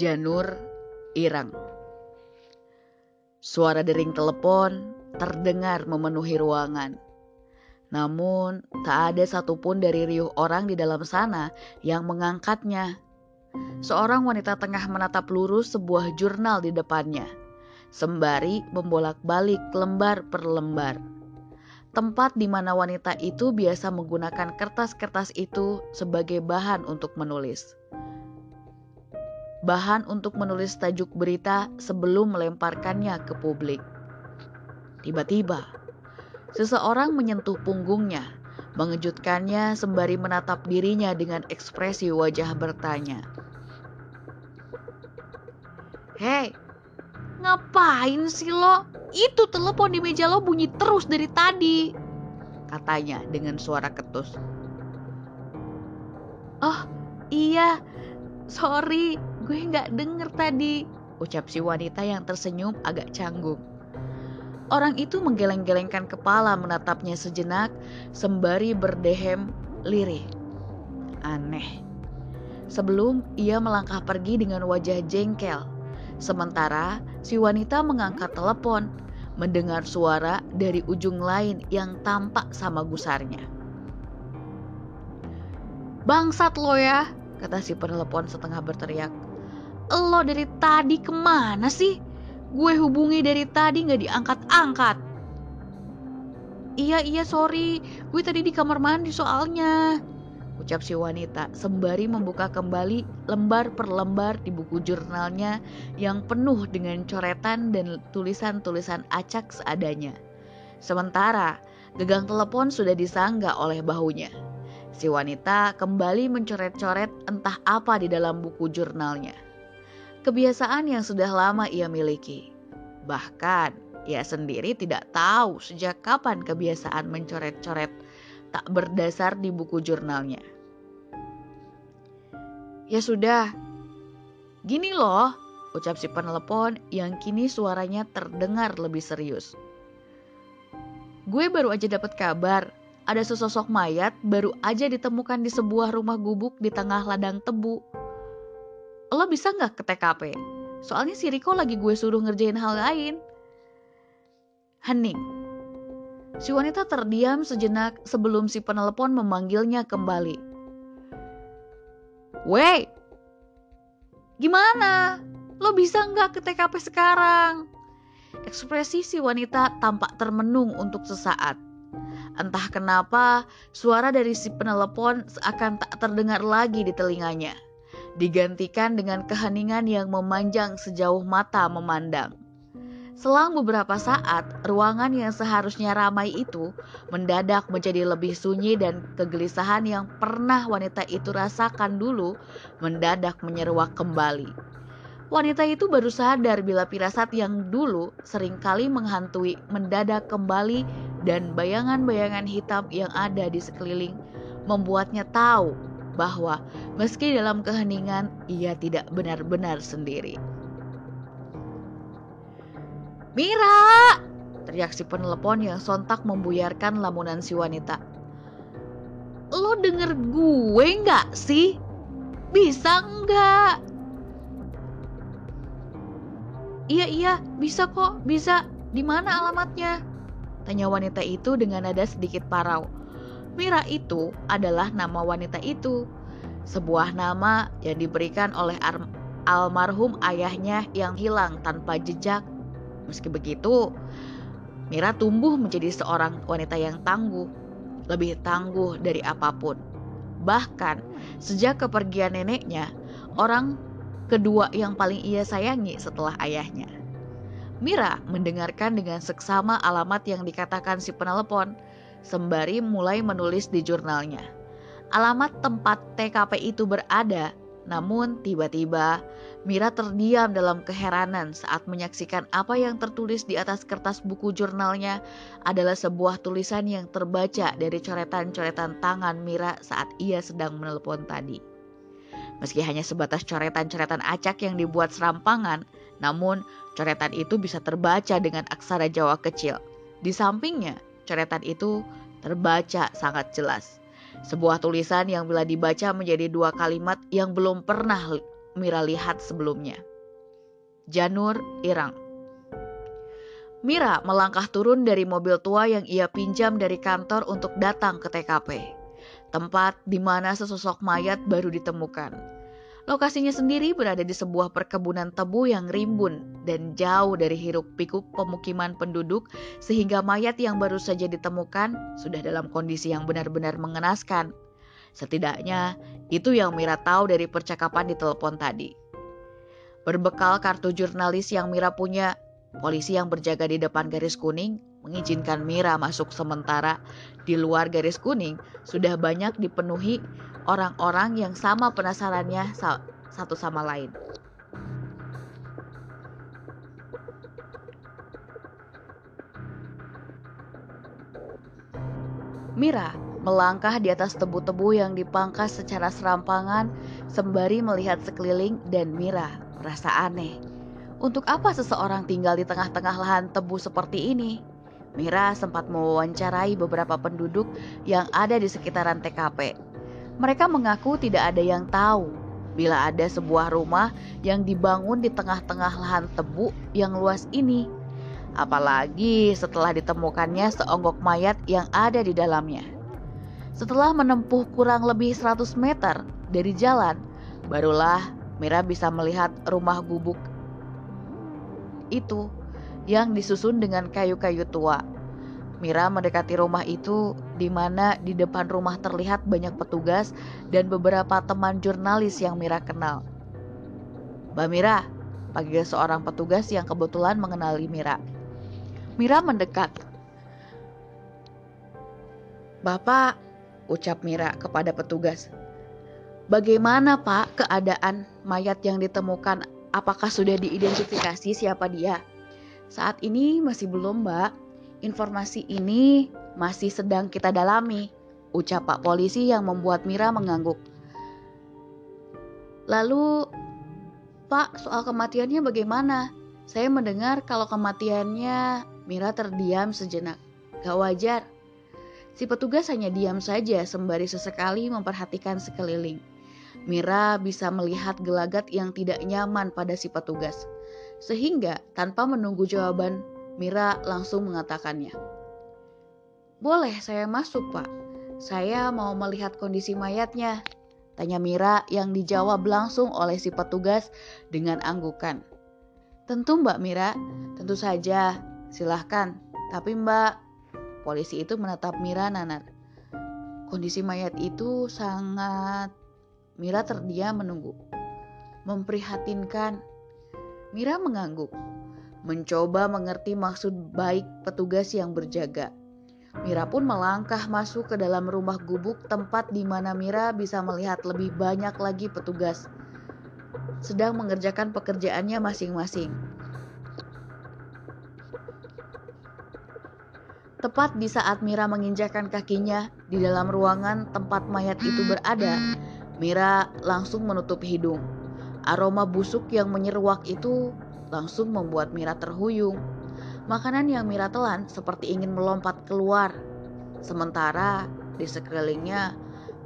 Janur Ireng. Suara dering telepon terdengar memenuhi ruangan. Namun, tak ada satupun dari riuh orang di dalam sana yang mengangkatnya. Seorang wanita tengah menatap lurus sebuah jurnal di depannya, sembari membolak-balik lembar per lembar. Tempat di mana wanita itu biasa menggunakan kertas-kertas itu sebagai bahan untuk menulis bahan untuk menulis tajuk berita sebelum melemparkannya ke publik. Tiba-tiba, seseorang menyentuh punggungnya, mengejutkannya sembari menatap dirinya dengan ekspresi wajah bertanya. Hei, ngapain sih lo? Itu telepon di meja lo bunyi terus dari tadi, katanya dengan suara ketus. Oh, iya, sorry, gue nggak denger tadi, ucap si wanita yang tersenyum agak canggung. Orang itu menggeleng-gelengkan kepala menatapnya sejenak sembari berdehem lirih. Aneh. Sebelum ia melangkah pergi dengan wajah jengkel. Sementara si wanita mengangkat telepon, mendengar suara dari ujung lain yang tampak sama gusarnya. Bangsat lo ya, kata si penelepon setengah berteriak. Lo dari tadi ke mana sih? Gue hubungi dari tadi gak diangkat-angkat. Iya iya sorry, gue tadi di kamar mandi soalnya. Ucap si wanita sembari membuka kembali lembar per lembar di buku jurnalnya yang penuh dengan coretan dan tulisan-tulisan acak seadanya. Sementara gegang telepon sudah disanggah oleh bahunya. Si wanita kembali mencoret-coret entah apa di dalam buku jurnalnya kebiasaan yang sudah lama ia miliki. Bahkan ia sendiri tidak tahu sejak kapan kebiasaan mencoret-coret tak berdasar di buku jurnalnya. Ya sudah, gini loh, ucap si penelepon yang kini suaranya terdengar lebih serius. Gue baru aja dapat kabar, ada sesosok mayat baru aja ditemukan di sebuah rumah gubuk di tengah ladang tebu lo bisa nggak ke TKP? Soalnya si Riko lagi gue suruh ngerjain hal lain. Hening. Si wanita terdiam sejenak sebelum si penelepon memanggilnya kembali. Weh, gimana? Lo bisa nggak ke TKP sekarang? Ekspresi si wanita tampak termenung untuk sesaat. Entah kenapa, suara dari si penelepon seakan tak terdengar lagi di telinganya digantikan dengan keheningan yang memanjang sejauh mata memandang. Selang beberapa saat, ruangan yang seharusnya ramai itu mendadak menjadi lebih sunyi dan kegelisahan yang pernah wanita itu rasakan dulu mendadak menyeruak kembali. Wanita itu baru sadar bila pirasat yang dulu sering kali menghantui mendadak kembali dan bayangan-bayangan hitam yang ada di sekeliling membuatnya tahu bahwa meski dalam keheningan ia tidak benar-benar sendiri. Mira! Teriak si penelepon yang sontak membuyarkan lamunan si wanita. Lo denger gue nggak sih? Bisa nggak? Iya iya, bisa kok, bisa. Di mana alamatnya? Tanya wanita itu dengan nada sedikit parau. Mira itu adalah nama wanita itu, sebuah nama yang diberikan oleh almarhum ayahnya yang hilang tanpa jejak. Meski begitu, Mira tumbuh menjadi seorang wanita yang tangguh, lebih tangguh dari apa pun. Bahkan sejak kepergian neneknya, orang kedua yang paling ia sayangi setelah ayahnya. Mira mendengarkan dengan seksama alamat yang dikatakan si penelepon sembari mulai menulis di jurnalnya. Alamat tempat TKP itu berada, namun tiba-tiba Mira terdiam dalam keheranan saat menyaksikan apa yang tertulis di atas kertas buku jurnalnya adalah sebuah tulisan yang terbaca dari coretan-coretan tangan Mira saat ia sedang menelpon tadi. Meski hanya sebatas coretan-coretan acak yang dibuat serampangan, namun coretan itu bisa terbaca dengan aksara Jawa kecil. Di sampingnya, coretan itu terbaca sangat jelas. Sebuah tulisan yang bila dibaca menjadi dua kalimat yang belum pernah Mira lihat sebelumnya. Janur Irang Mira melangkah turun dari mobil tua yang ia pinjam dari kantor untuk datang ke TKP, tempat di mana sesosok mayat baru ditemukan. Lokasinya sendiri berada di sebuah perkebunan tebu yang rimbun dan jauh dari hiruk-pikuk pemukiman penduduk sehingga mayat yang baru saja ditemukan sudah dalam kondisi yang benar-benar mengenaskan. Setidaknya itu yang Mira tahu dari percakapan di telepon tadi. Berbekal kartu jurnalis yang Mira punya, Polisi yang berjaga di depan garis kuning mengizinkan Mira masuk sementara di luar garis kuning sudah banyak dipenuhi orang-orang yang sama penasarannya satu sama lain. Mira melangkah di atas tebu-tebu yang dipangkas secara serampangan sembari melihat sekeliling dan Mira merasa aneh. Untuk apa seseorang tinggal di tengah-tengah lahan tebu seperti ini? Mira sempat mewawancarai beberapa penduduk yang ada di sekitaran TKP. Mereka mengaku tidak ada yang tahu bila ada sebuah rumah yang dibangun di tengah-tengah lahan tebu yang luas ini. Apalagi setelah ditemukannya seonggok mayat yang ada di dalamnya. Setelah menempuh kurang lebih 100 meter dari jalan, barulah Mira bisa melihat rumah gubuk itu yang disusun dengan kayu-kayu tua. Mira mendekati rumah itu di mana di depan rumah terlihat banyak petugas dan beberapa teman jurnalis yang Mira kenal. Mbak Mira, panggil seorang petugas yang kebetulan mengenali Mira. Mira mendekat. Bapak, ucap Mira kepada petugas. Bagaimana pak keadaan mayat yang ditemukan Apakah sudah diidentifikasi siapa dia? Saat ini masih belum, Mbak. Informasi ini masih sedang kita dalami, ucap Pak Polisi yang membuat Mira mengangguk. Lalu, Pak, soal kematiannya bagaimana? Saya mendengar kalau kematiannya Mira terdiam sejenak. Gak wajar. Si petugas hanya diam saja sembari sesekali memperhatikan sekeliling. Mira bisa melihat gelagat yang tidak nyaman pada si petugas. Sehingga tanpa menunggu jawaban, Mira langsung mengatakannya. Boleh saya masuk pak, saya mau melihat kondisi mayatnya. Tanya Mira yang dijawab langsung oleh si petugas dengan anggukan. Tentu mbak Mira, tentu saja, silahkan. Tapi mbak, polisi itu menatap Mira nanar. Kondisi mayat itu sangat Mira terdiam menunggu. Memprihatinkan. Mira mengangguk. Mencoba mengerti maksud baik petugas yang berjaga. Mira pun melangkah masuk ke dalam rumah gubuk tempat di mana Mira bisa melihat lebih banyak lagi petugas sedang mengerjakan pekerjaannya masing-masing. Tepat di saat Mira menginjakan kakinya di dalam ruangan tempat mayat itu berada, Mira langsung menutup hidung. Aroma busuk yang menyeruak itu langsung membuat Mira terhuyung. Makanan yang Mira telan seperti ingin melompat keluar. Sementara di sekelilingnya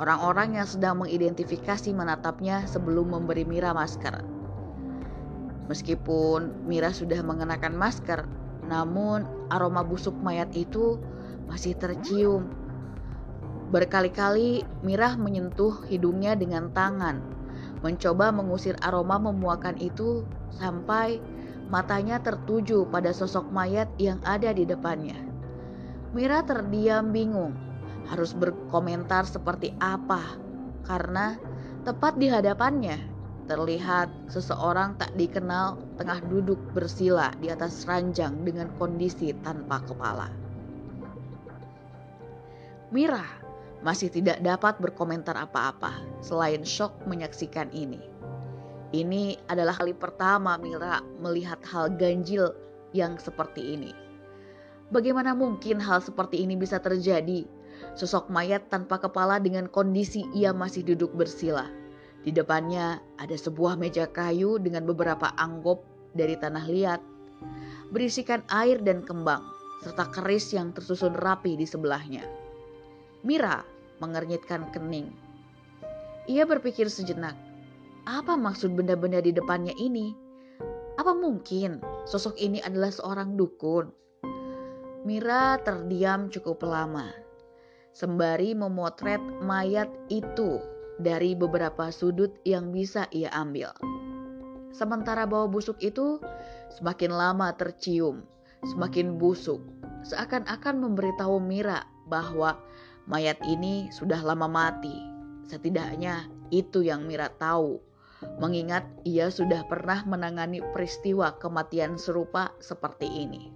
orang-orang yang sedang mengidentifikasi menatapnya sebelum memberi Mira masker. Meskipun Mira sudah mengenakan masker, namun aroma busuk mayat itu masih tercium Berkali-kali Mirah menyentuh hidungnya dengan tangan, mencoba mengusir aroma memuakan itu sampai matanya tertuju pada sosok mayat yang ada di depannya. Mira terdiam bingung, harus berkomentar seperti apa, karena tepat di hadapannya terlihat seseorang tak dikenal tengah duduk bersila di atas ranjang dengan kondisi tanpa kepala. Mira masih tidak dapat berkomentar apa-apa selain shock menyaksikan ini. Ini adalah kali pertama Mira melihat hal ganjil yang seperti ini. Bagaimana mungkin hal seperti ini bisa terjadi? Sosok mayat tanpa kepala dengan kondisi ia masih duduk bersila. Di depannya ada sebuah meja kayu dengan beberapa anggop dari tanah liat, berisikan air dan kembang, serta keris yang tersusun rapi di sebelahnya. Mira mengernyitkan kening. Ia berpikir sejenak, apa maksud benda-benda di depannya ini? Apa mungkin sosok ini adalah seorang dukun? Mira terdiam cukup lama, sembari memotret mayat itu dari beberapa sudut yang bisa ia ambil. Sementara bau busuk itu semakin lama tercium, semakin busuk, seakan-akan memberitahu Mira bahwa mayat ini sudah lama mati. Setidaknya itu yang Mira tahu, mengingat ia sudah pernah menangani peristiwa kematian serupa seperti ini.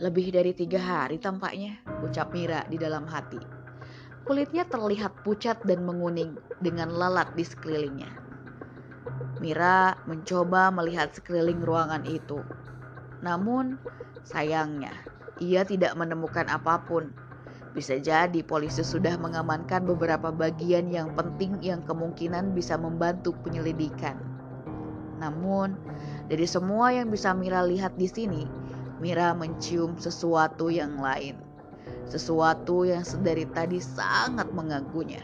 Lebih dari tiga hari tampaknya, ucap Mira di dalam hati. Kulitnya terlihat pucat dan menguning dengan lalat di sekelilingnya. Mira mencoba melihat sekeliling ruangan itu. Namun, sayangnya, ia tidak menemukan apa pun. Bisa jadi polisi sudah mengamankan beberapa bagian yang penting yang kemungkinan bisa membantu penyelidikan. Namun, dari semua yang bisa Mira lihat di sini, Mira mencium sesuatu yang lain. Sesuatu yang sedari tadi sangat mengganggunya.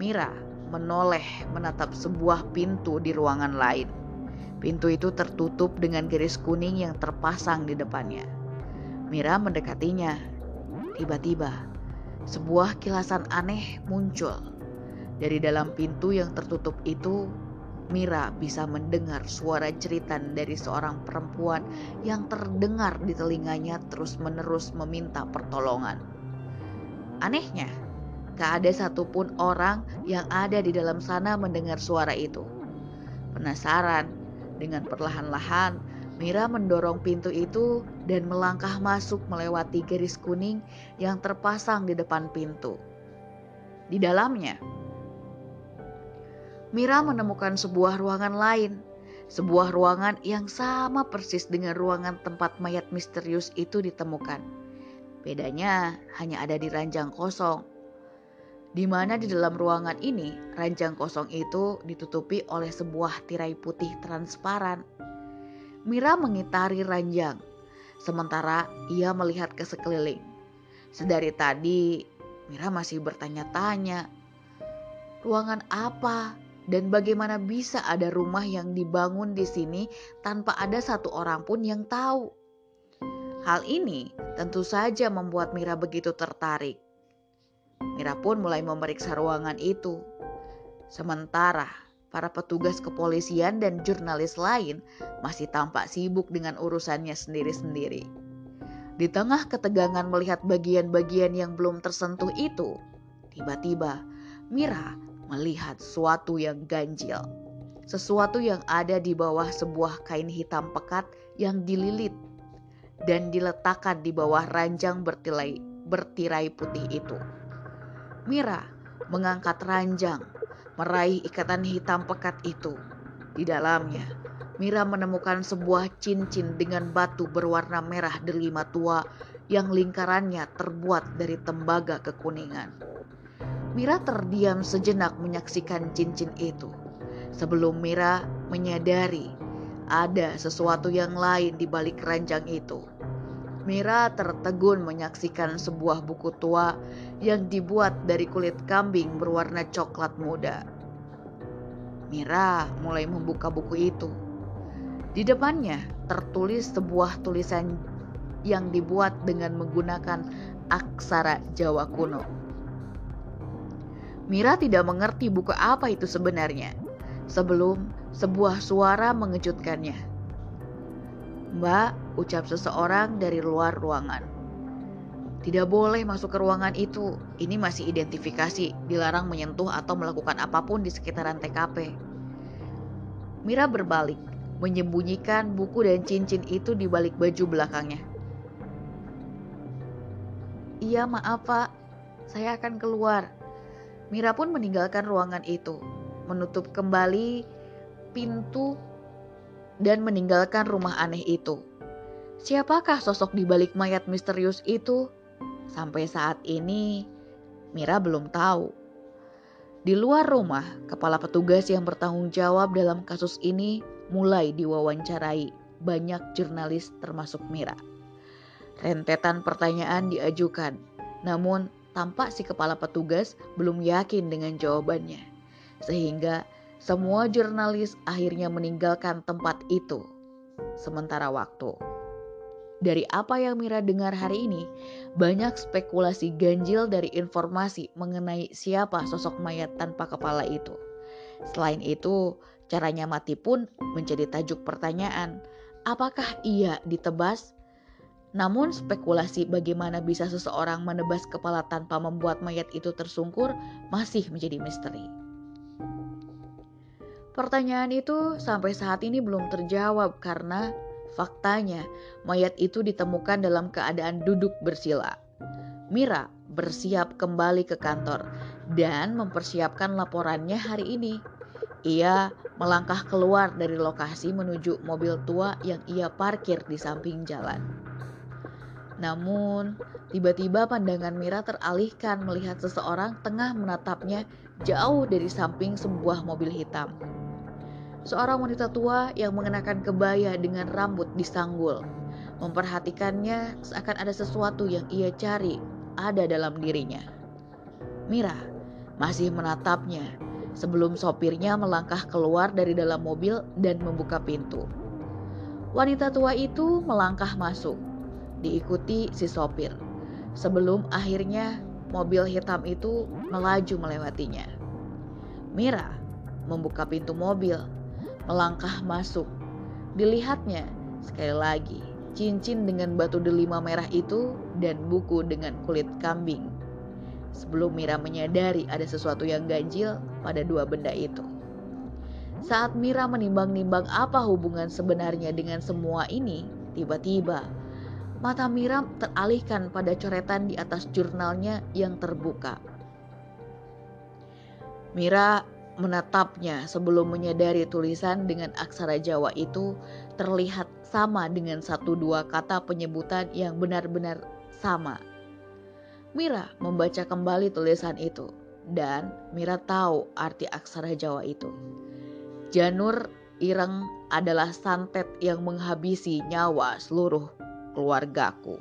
Mira menoleh menatap sebuah pintu di ruangan lain. Pintu itu tertutup dengan garis kuning yang terpasang di depannya. Mira mendekatinya. Tiba-tiba, sebuah kilasan aneh muncul. Dari dalam pintu yang tertutup itu Mira bisa mendengar suara jeritan dari seorang perempuan yang terdengar di telinganya terus-menerus meminta pertolongan. Anehnya, gak ada satupun orang yang ada di dalam sana mendengar suara itu. Penasaran, dengan perlahan-lahan Mira mendorong pintu itu dan melangkah masuk melewati garis kuning yang terpasang di depan pintu. Di dalamnya, Mira menemukan sebuah ruangan lain, sebuah ruangan yang sama persis dengan ruangan tempat mayat misterius itu ditemukan. Bedanya hanya ada di ranjang kosong. Di mana di dalam ruangan ini, ranjang kosong itu ditutupi oleh sebuah tirai putih transparan. Mira mengitari ranjang, sementara ia melihat ke sekeliling. Sedari tadi, Mira masih bertanya-tanya, ruangan apa dan bagaimana bisa ada rumah yang dibangun di sini tanpa ada satu orang pun yang tahu? Hal ini tentu saja membuat Mira begitu tertarik. Mira pun mulai memeriksa ruangan itu. Sementara para petugas kepolisian dan jurnalis lain masih tampak sibuk dengan urusannya sendiri-sendiri. Di tengah ketegangan melihat bagian-bagian yang belum tersentuh itu, tiba-tiba Mira melihat sesuatu yang ganjil. Sesuatu yang ada di bawah sebuah kain hitam pekat yang dililit dan diletakkan di bawah ranjang bertirai, bertirai putih itu. Mira mengangkat ranjang, meraih ikatan hitam pekat itu. Di dalamnya, Mira menemukan sebuah cincin dengan batu berwarna merah delima tua yang lingkarannya terbuat dari tembaga kekuningan. Mira terdiam sejenak menyaksikan cincin itu. Sebelum Mira menyadari ada sesuatu yang lain di balik keranjang itu. Mira tertegun menyaksikan sebuah buku tua yang dibuat dari kulit kambing berwarna coklat muda. Mira mulai membuka buku itu. Di depannya tertulis sebuah tulisan yang dibuat dengan menggunakan aksara Jawa kuno. Mira tidak mengerti buku apa itu sebenarnya. Sebelum sebuah suara mengejutkannya. Mbak, ucap seseorang dari luar ruangan. Tidak boleh masuk ke ruangan itu. Ini masih identifikasi, dilarang menyentuh atau melakukan apa pun di sekitaran TKP. Mira berbalik, menyembunyikan buku dan cincin itu di balik baju belakangnya. Iya, maaf, Pak. Saya akan keluar. Mira pun meninggalkan ruangan itu, menutup kembali pintu dan meninggalkan rumah aneh itu. Siapakah sosok di balik mayat misterius itu? Sampai saat ini, Mira belum tahu. Di luar rumah, kepala petugas yang bertanggung jawab dalam kasus ini mulai diwawancarai banyak jurnalis termasuk Mira. Rentetan pertanyaan diajukan, namun Tampak si kepala petugas belum yakin dengan jawabannya. sehingga semua jurnalis akhirnya meninggalkan tempat itu sementara waktu. Dari apa yang Mira dengar hari ini, banyak spekulasi ganjil dari informasi mengenai siapa sosok mayat tanpa kepala itu. Selain itu, caranya mati pun menjadi tajuk pertanyaan. Apakah ia ditebas? Namun spekulasi bagaimana bisa seseorang menebas kepala tanpa membuat mayat itu tersungkur masih menjadi misteri. Pertanyaan itu sampai saat ini belum terjawab karena Faktanya, mayat itu ditemukan dalam keadaan duduk bersila. Mira bersiap kembali ke kantor dan mempersiapkan laporannya hari ini. Ia melangkah keluar dari lokasi menuju mobil tua yang ia parkir di samping jalan. Namun, tiba-tiba pandangan Mira teralihkan melihat seseorang tengah menatapnya jauh dari samping sebuah mobil hitam seorang wanita tua yang mengenakan kebaya dengan rambut disanggul. Memperhatikannya seakan ada sesuatu yang ia cari ada dalam dirinya. Mira masih menatapnya sebelum sopirnya melangkah keluar dari dalam mobil dan membuka pintu. Wanita tua itu melangkah masuk, diikuti si sopir. Sebelum akhirnya mobil hitam itu melaju melewatinya. Mira membuka pintu mobil melangkah masuk. Dilihatnya sekali lagi cincin dengan batu delima merah itu dan buku dengan kulit kambing. Sebelum Mira menyadari ada sesuatu yang ganjil pada dua benda itu. Saat Mira menimbang-nimbang apa hubungan sebenarnya dengan semua ini, tiba-tiba mata Mira teralihkan pada coretan di atas jurnalnya yang terbuka. Mira menatapnya sebelum menyadari tulisan dengan aksara Jawa itu terlihat sama dengan satu dua kata penyebutan yang benar-benar sama. Mira membaca kembali tulisan itu dan Mira tahu arti aksara Jawa itu. Janur Ireng adalah santet yang menghabisi nyawa seluruh keluargaku.